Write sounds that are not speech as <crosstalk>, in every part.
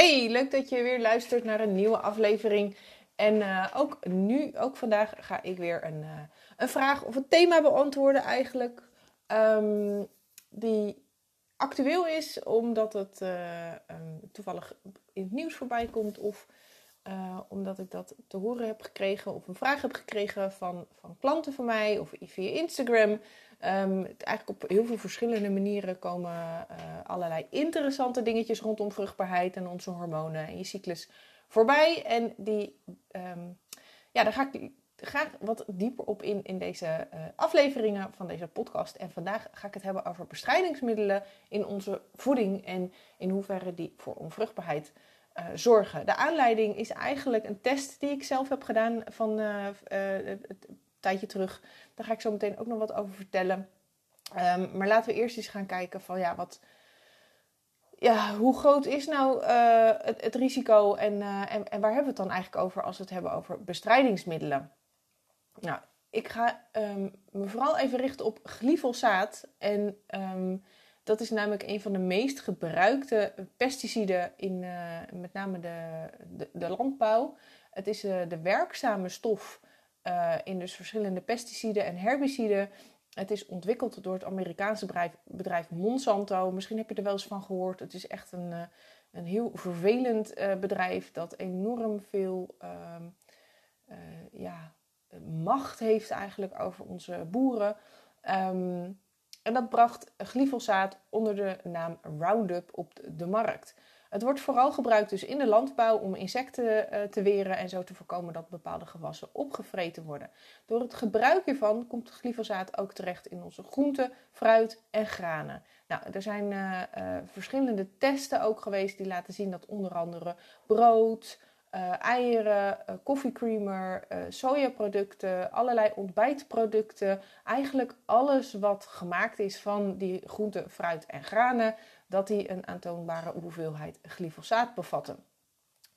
Hey, leuk dat je weer luistert naar een nieuwe aflevering. En uh, ook nu, ook vandaag, ga ik weer een, uh, een vraag of een thema beantwoorden eigenlijk. Um, die actueel is, omdat het uh, um, toevallig in het nieuws voorbij komt. Of omdat ik dat te horen heb gekregen of een vraag heb gekregen van, van klanten van mij of via Instagram. Um, eigenlijk op heel veel verschillende manieren komen uh, allerlei interessante dingetjes rondom vruchtbaarheid en onze hormonen en je cyclus voorbij. En die, um, ja, daar ga ik graag wat dieper op in in deze uh, afleveringen van deze podcast. En vandaag ga ik het hebben over bestrijdingsmiddelen in onze voeding en in hoeverre die voor onvruchtbaarheid uh, zorgen. De aanleiding is eigenlijk een test die ik zelf heb gedaan van het tijdje terug. Daar ga ik zo meteen ook nog wat over vertellen. Um, maar laten we eerst eens gaan kijken van ja, wat, ja, hoe groot is nou uh, het, risico en, uh, en, en, waar hebben we het dan eigenlijk over als we het hebben over bestrijdingsmiddelen? Nou, ik ga um, me vooral even richten op glyfosaat. En um, dat is namelijk een van de meest gebruikte pesticiden in uh, met name de, de, de, landbouw. Het is de werkzame stof uh, in dus verschillende pesticiden en herbiciden. Het is ontwikkeld door het Amerikaanse bedrijf, Monsanto. Misschien heb je er wel eens van gehoord. Het is echt een, uh, een heel vervelend uh, bedrijf dat enorm veel ehm, ja, macht heeft eigenlijk over onze boeren. Um, en dat bracht glyfosaat onder de naam Roundup op de markt. Het wordt vooral gebruikt dus in de landbouw om insecten uh, te weren en zo te voorkomen dat bepaalde gewassen opgevreten worden. Door het gebruik hiervan komt glyfosaat ook terecht in onze groenten, fruit en granen. Nou, er zijn uh, uh, verschillende testen ook geweest die laten zien dat onder andere brood, eieren, koffiecreamer, sojaproducten, allerlei ontbijtproducten, eigenlijk alles wat gemaakt is van die groenten, fruit en granen, dat die een aantoonbare hoeveelheid glyfosaat bevatten.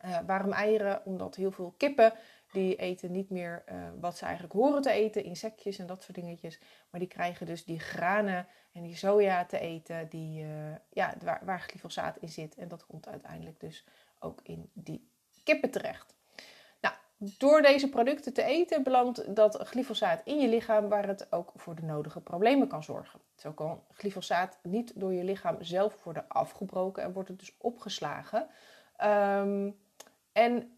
Uh, waarom eieren? Omdat heel veel kippen die eten niet meer uh, wat ze eigenlijk horen te eten, insectjes en dat soort dingetjes. Maar die krijgen dus die granen en die soja te eten die, uh, ja, waar, waar glyfosaat in zit. En dat komt uiteindelijk dus ook in die kippen terecht door deze producten te eten belandt dat glyfosaat in je lichaam waar het ook voor de nodige problemen kan zorgen. Zo kan glyfosaat niet door je lichaam zelf worden afgebroken en wordt het dus opgeslagen. Um, en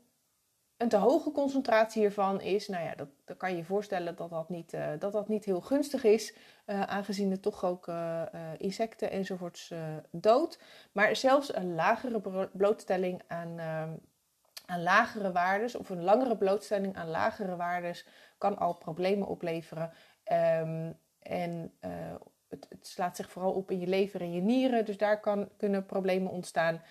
een te hoge concentratie hiervan is, nou ja, dat, kan je je voorstellen dat dat niet, uh, dat dat niet heel gunstig is, uh, aangezien het toch ook uh, insecten enzovoorts dood. Maar zelfs een lagere blootstelling aan ehm, aan lagere waardes of een langere blootstelling aan lagere waardes kan al problemen opleveren. Um, en uh, het, het, slaat zich vooral op in je lever en je nieren, dus daar kan, kunnen problemen ontstaan. Uh,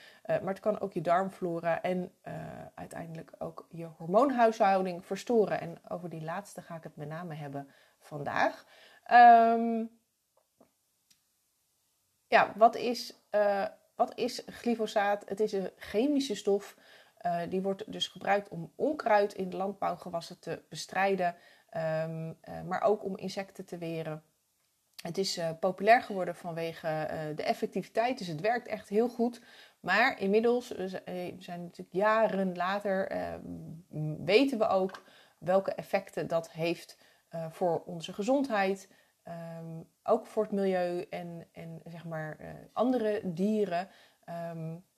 maar het kan ook je darmflora en uh, uiteindelijk ook je hormoonhuishouding verstoren. En over die laatste ga ik het met name hebben vandaag. Um, ja, wat is, wat is glyfosaat? Het is een chemische stof uh, die wordt dus gebruikt om onkruid in de landbouwgewassen te bestrijden, um, uh, maar ook om insecten te weren. Het is uh, populair geworden vanwege de effectiviteit, dus het werkt echt heel goed. Maar inmiddels, we zijn natuurlijk jaren later, weten we ook welke effecten dat heeft voor onze gezondheid. Um, ook voor het milieu en, en zeg maar andere dieren.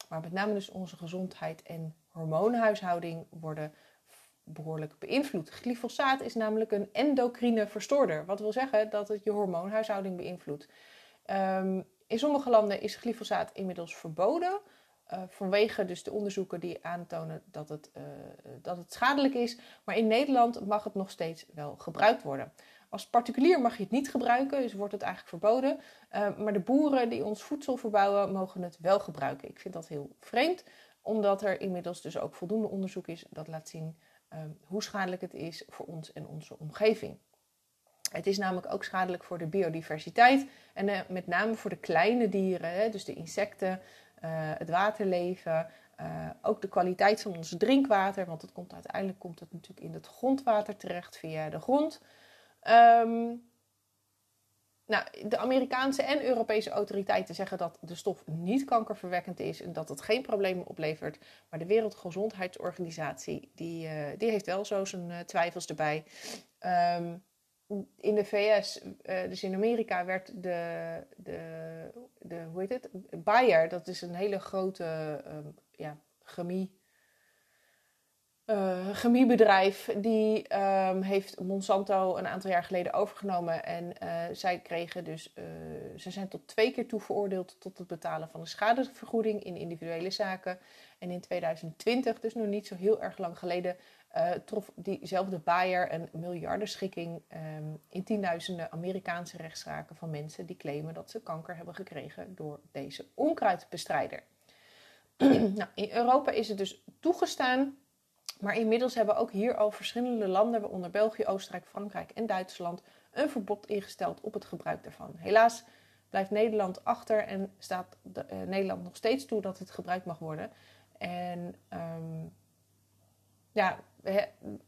Maar met name dus onze gezondheid en hormoonhuishouding worden behoorlijk beïnvloed. Glyfosaat is namelijk een endocrine verstoorder. Wat wil zeggen dat het je hormoonhuishouding beïnvloedt. Um, in sommige landen is glyfosaat inmiddels verboden. Uh, vanwege dus de onderzoeken die aantonen dat het, uh, dat het schadelijk is. Maar in Nederland mag het nog steeds wel gebruikt worden. Als particulier mag je het niet gebruiken, dus wordt het eigenlijk verboden. Uh, maar de boeren die ons voedsel verbouwen, mogen het wel gebruiken. Ik vind dat heel vreemd omdat er inmiddels dus ook voldoende onderzoek is dat laat zien um, hoe schadelijk het is voor ons en onze omgeving. Het is namelijk ook schadelijk voor de biodiversiteit en uh, met name voor de kleine dieren, hè, dus de insecten, uh, het waterleven, ook de kwaliteit van ons drinkwater, want het komt uiteindelijk komt het natuurlijk in het grondwater terecht via de grond. Um, nou, de Amerikaanse en Europese autoriteiten zeggen dat de stof niet kankerverwekkend is en dat het geen problemen oplevert. Maar de Wereldgezondheidsorganisatie die, uh, die heeft wel zo zijn uh, twijfels erbij. Um, in de VS, uh, dus in Amerika, werd de, de, de hoe heet het? Bayer, dat is een hele grote um, ja, chemie uh, chemiebedrijf die um, heeft Monsanto een aantal jaar geleden overgenomen. En uh, zij kregen dus, uh, ze zijn tot twee keer toe veroordeeld tot het betalen van een schadevergoeding in individuele zaken. En in 2020, dus nog niet zo heel erg lang geleden, trof diezelfde Bayer een miljardenschikking um, in tienduizenden Amerikaanse rechtszaken van mensen die claimen dat ze kanker hebben gekregen door deze onkruidbestrijder. <clears throat> nou, in Europa is het dus toegestaan maar inmiddels hebben ook hier al verschillende landen, waaronder België, Oostenrijk, Frankrijk en Duitsland, een verbod ingesteld op het gebruik daarvan. Helaas blijft Nederland achter en staat de, uh, Nederland nog steeds toe dat het gebruikt mag worden. En um, ja,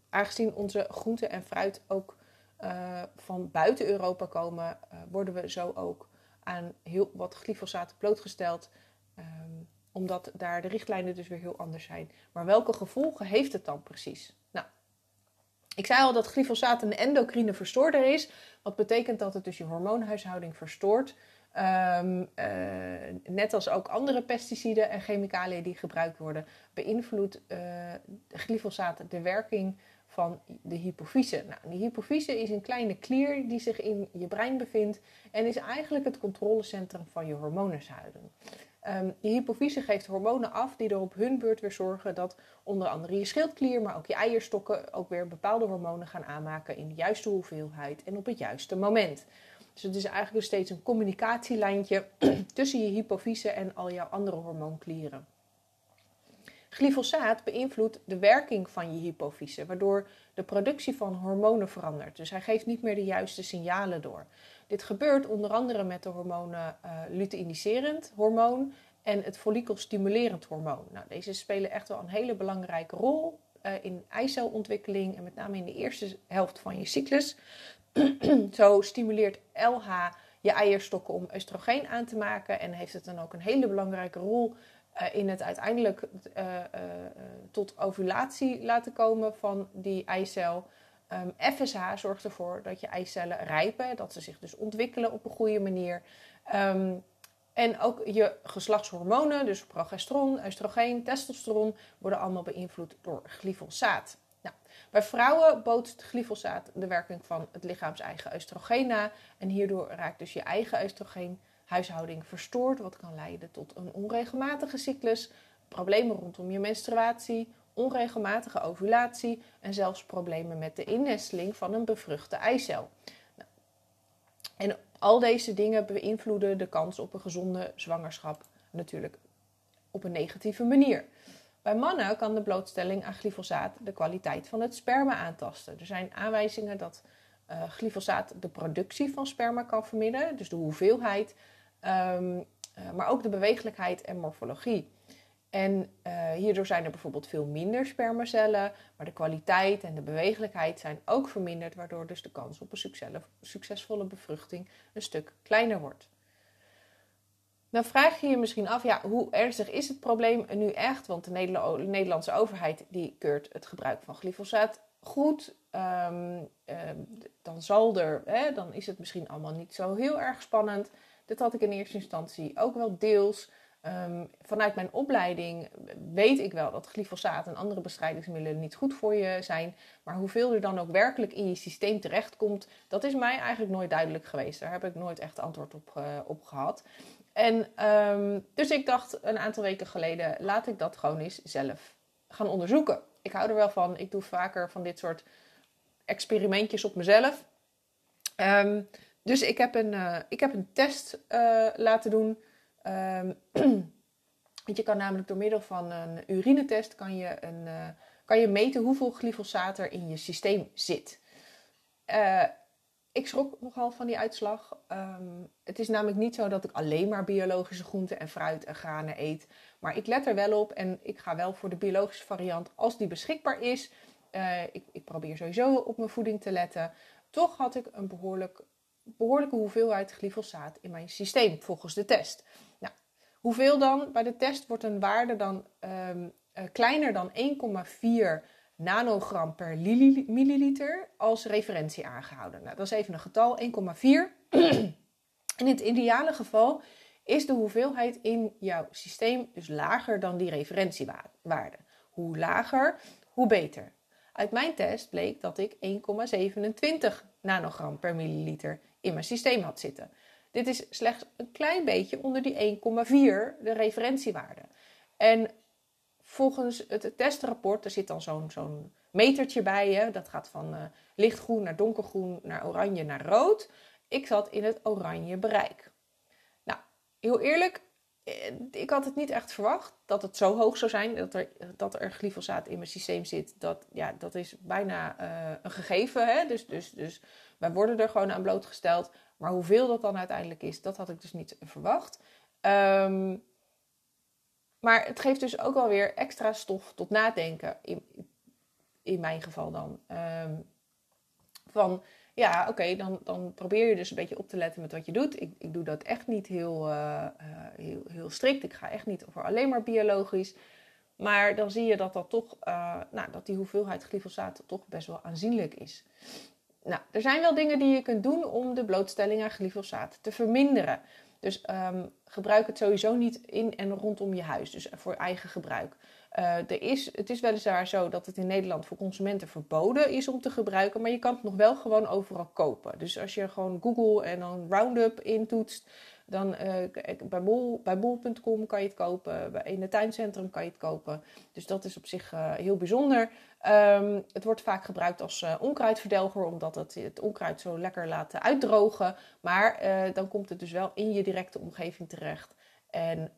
aangezien onze groenten en fruit ook uh, van buiten Europa komen, uh, worden we zo ook aan heel wat glyfosaat blootgesteld. Um, omdat daar de richtlijnen dus weer heel anders zijn. Maar welke gevolgen heeft het dan precies? Nou, ik zei al dat glyfosaat een endocrine verstoorder is. Wat betekent dat het dus je hormoonhuishouding verstoort. Um, uh, net als ook andere pesticiden en chemicaliën die gebruikt worden, beïnvloedt uh, glyfosaat de werking van de hypofyse. Nou, die hypofyse is een kleine klier die zich in je brein bevindt en is eigenlijk het controlecentrum van je hormoonhuishouding. Um, je hypofyse geeft hormonen af die er op hun beurt weer zorgen dat onder andere je schildklier, maar ook je eierstokken ook weer bepaalde hormonen gaan aanmaken in de juiste hoeveelheid en op het juiste moment. Dus het is eigenlijk steeds een communicatielijntje <clears throat> tussen je hypofyse en al jouw andere hormoonklieren. Glyfosaat beïnvloedt de werking van je hypofyse, waardoor de productie van hormonen verandert. Dus hij geeft niet meer de juiste signalen door. Dit gebeurt onder andere met de hormonen uh, luteiniserend hormoon en het follikelstimulerend hormoon. Nou, deze spelen echt wel een hele belangrijke rol uh, in eicelontwikkeling en met name in de eerste helft van je cyclus. <clears throat> Zo stimuleert LH je eierstokken om oestrogeen aan te maken en heeft het dan ook een hele belangrijke rol in het uiteindelijk tot ovulatie laten komen van die eicel. Ehm, FSH zorgt ervoor dat je eicellen rijpen, dat ze zich dus ontwikkelen op een goede manier. Um, en ook je geslachtshormonen, dus progesteron, oestrogeen, testosteron, worden allemaal beïnvloed door glyfosaat. Nou, bij vrouwen bootst glyfosaat de werking van het lichaams-eigen oestrogeen na. En hierdoor raakt dus je eigen oestrogeenhuishouding verstoord, wat kan leiden tot een onregelmatige cyclus, problemen rondom je menstruatie, onregelmatige ovulatie en zelfs problemen met de innesteling van een bevruchte eicel. Nou, en al deze dingen beïnvloeden de kans op een gezonde zwangerschap natuurlijk op een negatieve manier. Bij mannen kan de blootstelling aan glyfosaat de kwaliteit van het sperma aantasten. Er zijn aanwijzingen dat uh, glyfosaat de productie van sperma kan verminderen, dus de hoeveelheid, um, uh, maar ook de bewegelijkheid en morfologie. En uh, hierdoor zijn er bijvoorbeeld veel minder spermacellen, maar de kwaliteit en de bewegelijkheid zijn ook verminderd, waardoor dus de kans op een succesvolle bevruchting een stuk kleiner wordt. Dan vraag je je misschien af, ja, hoe ernstig is het probleem nu echt? Want de Nederlandse overheid die keurt het gebruik van glyfosaat goed. Um, um, dan zal er, hè, dan is het misschien allemaal niet zo heel erg spannend. Dit had ik in eerste instantie ook wel deels. Um, vanuit mijn opleiding weet ik wel dat glyfosaat en andere bestrijdingsmiddelen niet goed voor je zijn. Maar hoeveel er dan ook werkelijk in je systeem terechtkomt, dat is mij eigenlijk nooit duidelijk geweest. Daar heb ik nooit echt antwoord op, uh, op gehad. En um, dus ik dacht een aantal weken geleden, laat ik dat gewoon eens zelf gaan onderzoeken. Ik hou er wel van. Ik doe vaker van dit soort experimentjes op mezelf. Um, dus ik heb een, uh, ik heb een test uh, laten doen Um, <clears throat> want je kan namelijk door middel van een urinetest kan je, een, uh, kan je meten hoeveel glyfosaat er in je systeem zit. Ik schrok nogal van die uitslag. Um, het is namelijk niet zo dat ik alleen maar biologische groenten en fruit en granen eet. Maar ik let er wel op en ik ga wel voor de biologische variant als die beschikbaar is. Ik, ik probeer sowieso op mijn voeding te letten. Toch had ik een behoorlijk behoorlijke hoeveelheid glyfosaat in mijn systeem volgens de test. Nou, hoeveel dan? Bij de test wordt een waarde dan um, kleiner dan 1,4 nanogram per milliliter als referentie aangehouden. Nou, dat is even een getal, 1,4. <clears throat> in het ideale geval is de hoeveelheid in jouw systeem dus lager dan die referentiewaarde. Hoe lager, hoe beter. Uit mijn test bleek dat ik 1,27 nanogram per milliliter in mijn systeem had zitten. Dit is slechts een klein beetje onder die 1,4, de referentiewaarde. En volgens het testrapport, er zit dan zo'n zo'n metertje bij je. Dat gaat van uh, lichtgroen naar donkergroen, naar oranje, naar rood. Ik zat in het oranje bereik. Nou, heel eerlijk, eh, ik had het niet echt verwacht dat het zo hoog zou zijn. Dat er, dat er glyfosaat in mijn systeem zit. Dat, ja, dat is bijna uh, een gegeven. Hè? Dus, dus, dus wij worden er gewoon aan blootgesteld. Maar hoeveel dat dan uiteindelijk is, dat had ik dus niet verwacht. Um, maar het geeft dus ook alweer extra stof tot nadenken. In, in mijn geval dan. Um, van ja, oké, dan, dan probeer je dus een beetje op te letten met wat je doet. Ik, ik doe dat echt niet heel, uh, heel, heel strikt. Ik ga echt niet voor alleen maar biologisch. Maar dan zie je dat, dat, toch, uh, nou, dat die hoeveelheid glyfosaat toch best wel aanzienlijk is. Nou, er zijn wel dingen die je kunt doen om de blootstelling aan glyfosaat te verminderen. Dus um, gebruik het sowieso niet in en rondom je huis, dus voor eigen gebruik. Uh, er is, het is weliswaar zo dat het in Nederland voor consumenten verboden is om te gebruiken, maar je kan het nog wel gewoon overal kopen. Dus als je gewoon Google en dan Roundup intoetst, dan uh, bij, bol, bij bol.com kan je het kopen, in het tuincentrum kan je het kopen. Dus dat is op zich uh, heel bijzonder. Um, het wordt vaak gebruikt als uh, onkruidverdelger, omdat het het onkruid zo lekker laat uitdrogen. Maar dan komt het dus wel in je directe omgeving terecht. En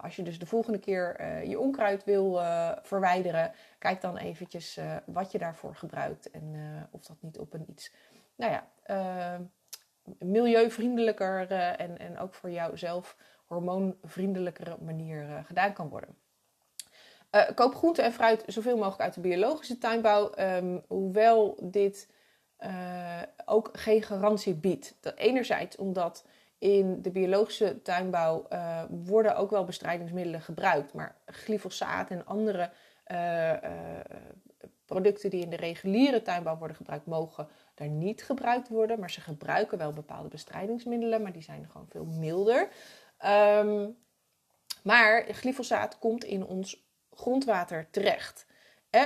als je dus de volgende keer je onkruid wil verwijderen, kijk dan eventjes wat je daarvoor gebruikt en of dat niet op een iets, nou ja, milieuvriendelijker en, en ook voor jouzelf hormoonvriendelijkere manier gedaan kan worden. koop groente en fruit zoveel mogelijk uit de biologische tuinbouw, um, hoewel dit ook geen garantie biedt. Dat enerzijds omdat in de biologische tuinbouw worden ook wel bestrijdingsmiddelen gebruikt. Maar glyfosaat en andere producten die in de reguliere tuinbouw worden gebruikt, mogen daar niet gebruikt worden. Maar ze gebruiken wel bepaalde bestrijdingsmiddelen, maar die zijn gewoon veel milder. Um, maar glyfosaat komt in ons grondwater terecht.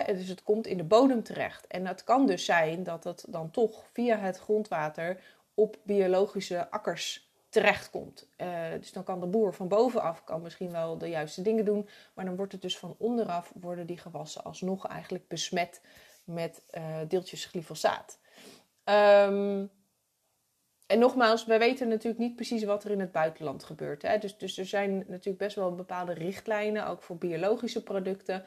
Dus het komt in de bodem terecht. En het kan dus zijn dat het dan toch via het grondwater op biologische akkers terechtkomt. Uh, dus dan kan de boer van bovenaf kan misschien wel de juiste dingen doen, maar dan wordt het dus van onderaf worden die gewassen alsnog eigenlijk besmet met uh, deeltjes glyfosaat. Um, en nogmaals, wij weten natuurlijk niet precies wat er in het buitenland gebeurt. Hè? Dus, dus er zijn natuurlijk best wel bepaalde richtlijnen, ook voor biologische producten.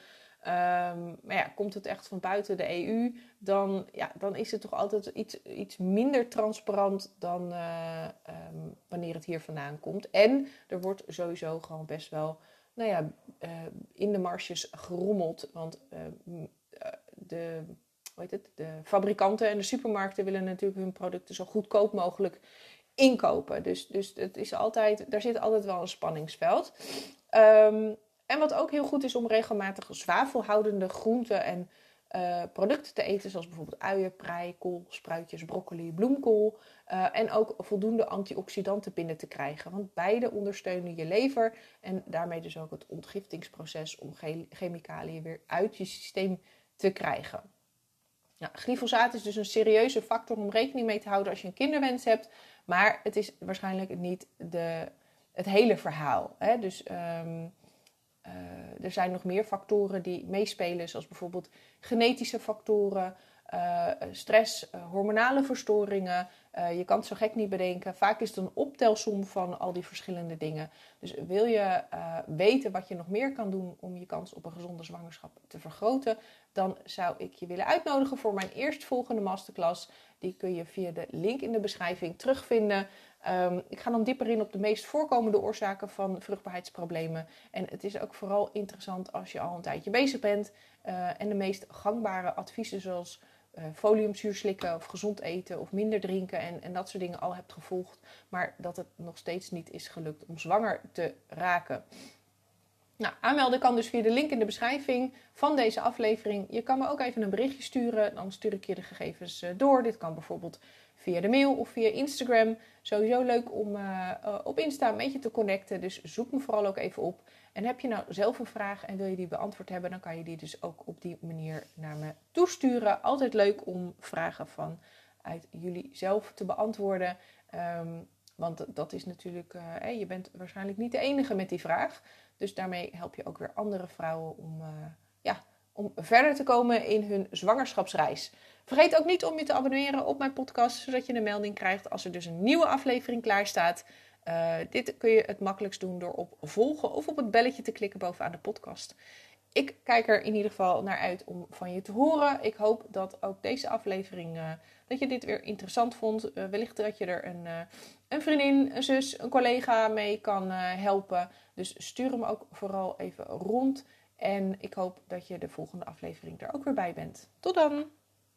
Um, maar ja, komt het echt van buiten de EU, dan, ja, dan is het toch altijd iets, iets minder transparant dan uh, um, wanneer het hier vandaan komt. En er wordt sowieso gewoon best wel nou ja, uh, in de marges gerommeld. Want uh, de, hoe heet het, de fabrikanten en de supermarkten willen natuurlijk hun producten zo goedkoop mogelijk inkopen. Dus, dus het is altijd, daar zit altijd wel een spanningsveld. Um, en wat ook heel goed is om regelmatig zwavelhoudende groenten en uh, producten te eten, zoals bijvoorbeeld uien, prei, kool, spruitjes, broccoli, bloemkool. Uh, en ook voldoende antioxidanten binnen te krijgen. Want beide ondersteunen je lever en daarmee dus ook het ontgiftingsproces om chemicaliën weer uit je systeem te krijgen. Nou, glyfosaat is dus een serieuze factor om rekening mee te houden als je een kinderwens hebt. Maar het is waarschijnlijk niet de, het hele verhaal. Hè? Dus um, uh, er zijn nog meer factoren die meespelen, zoals bijvoorbeeld genetische factoren, uh, stress, uh, hormonale verstoringen. Je kan het zo gek niet bedenken. Vaak is het een optelsom van al die verschillende dingen. Dus wil je weten wat je nog meer kan doen om je kans op een gezonde zwangerschap te vergroten, dan zou ik je willen uitnodigen voor mijn eerstvolgende masterclass. Die kun je via de link in de beschrijving terugvinden. Um, ik ga dan dieper in op de meest voorkomende oorzaken van vruchtbaarheidsproblemen. En het is ook vooral interessant als je al een tijdje bezig bent uh, en de meest gangbare adviezen zoals uh, foliumzuur slikken of gezond eten of minder drinken en, en dat soort dingen al hebt gevolgd, maar dat het nog steeds niet is gelukt om zwanger te raken. Nou, aanmelden kan dus via de link in de beschrijving van deze aflevering. Je kan me ook even een berichtje sturen, dan stuur ik je de gegevens door. Dit kan bijvoorbeeld via de mail of via Instagram. Sowieso leuk om uh, op Insta een beetje te connecten. Dus zoek me vooral ook even op. En heb je nou zelf een vraag en wil je die beantwoord hebben, dan kan je die dus ook op die manier naar me toesturen. Altijd leuk om vragen van uit jullie zelf te beantwoorden. Um, want dat is natuurlijk, uh, je bent waarschijnlijk niet de enige met die vraag. Dus daarmee help je ook weer andere vrouwen om, uh, ja, om verder te komen in hun zwangerschapsreis. Vergeet ook niet om je te abonneren op mijn podcast, zodat je een melding krijgt als er dus een nieuwe aflevering klaar staat. Uh, dit kun je het makkelijkst doen door op volgen of op het belletje te klikken bovenaan de podcast. Ik kijk er in ieder geval naar uit om van je te horen. Ik hoop dat ook deze aflevering, uh, dat je dit weer interessant vond. Uh, wellicht dat je er een, een vriendin, een zus, een collega mee kan helpen. Dus stuur hem ook vooral even rond. En ik hoop dat je de volgende aflevering er ook weer bij bent. Tot dan!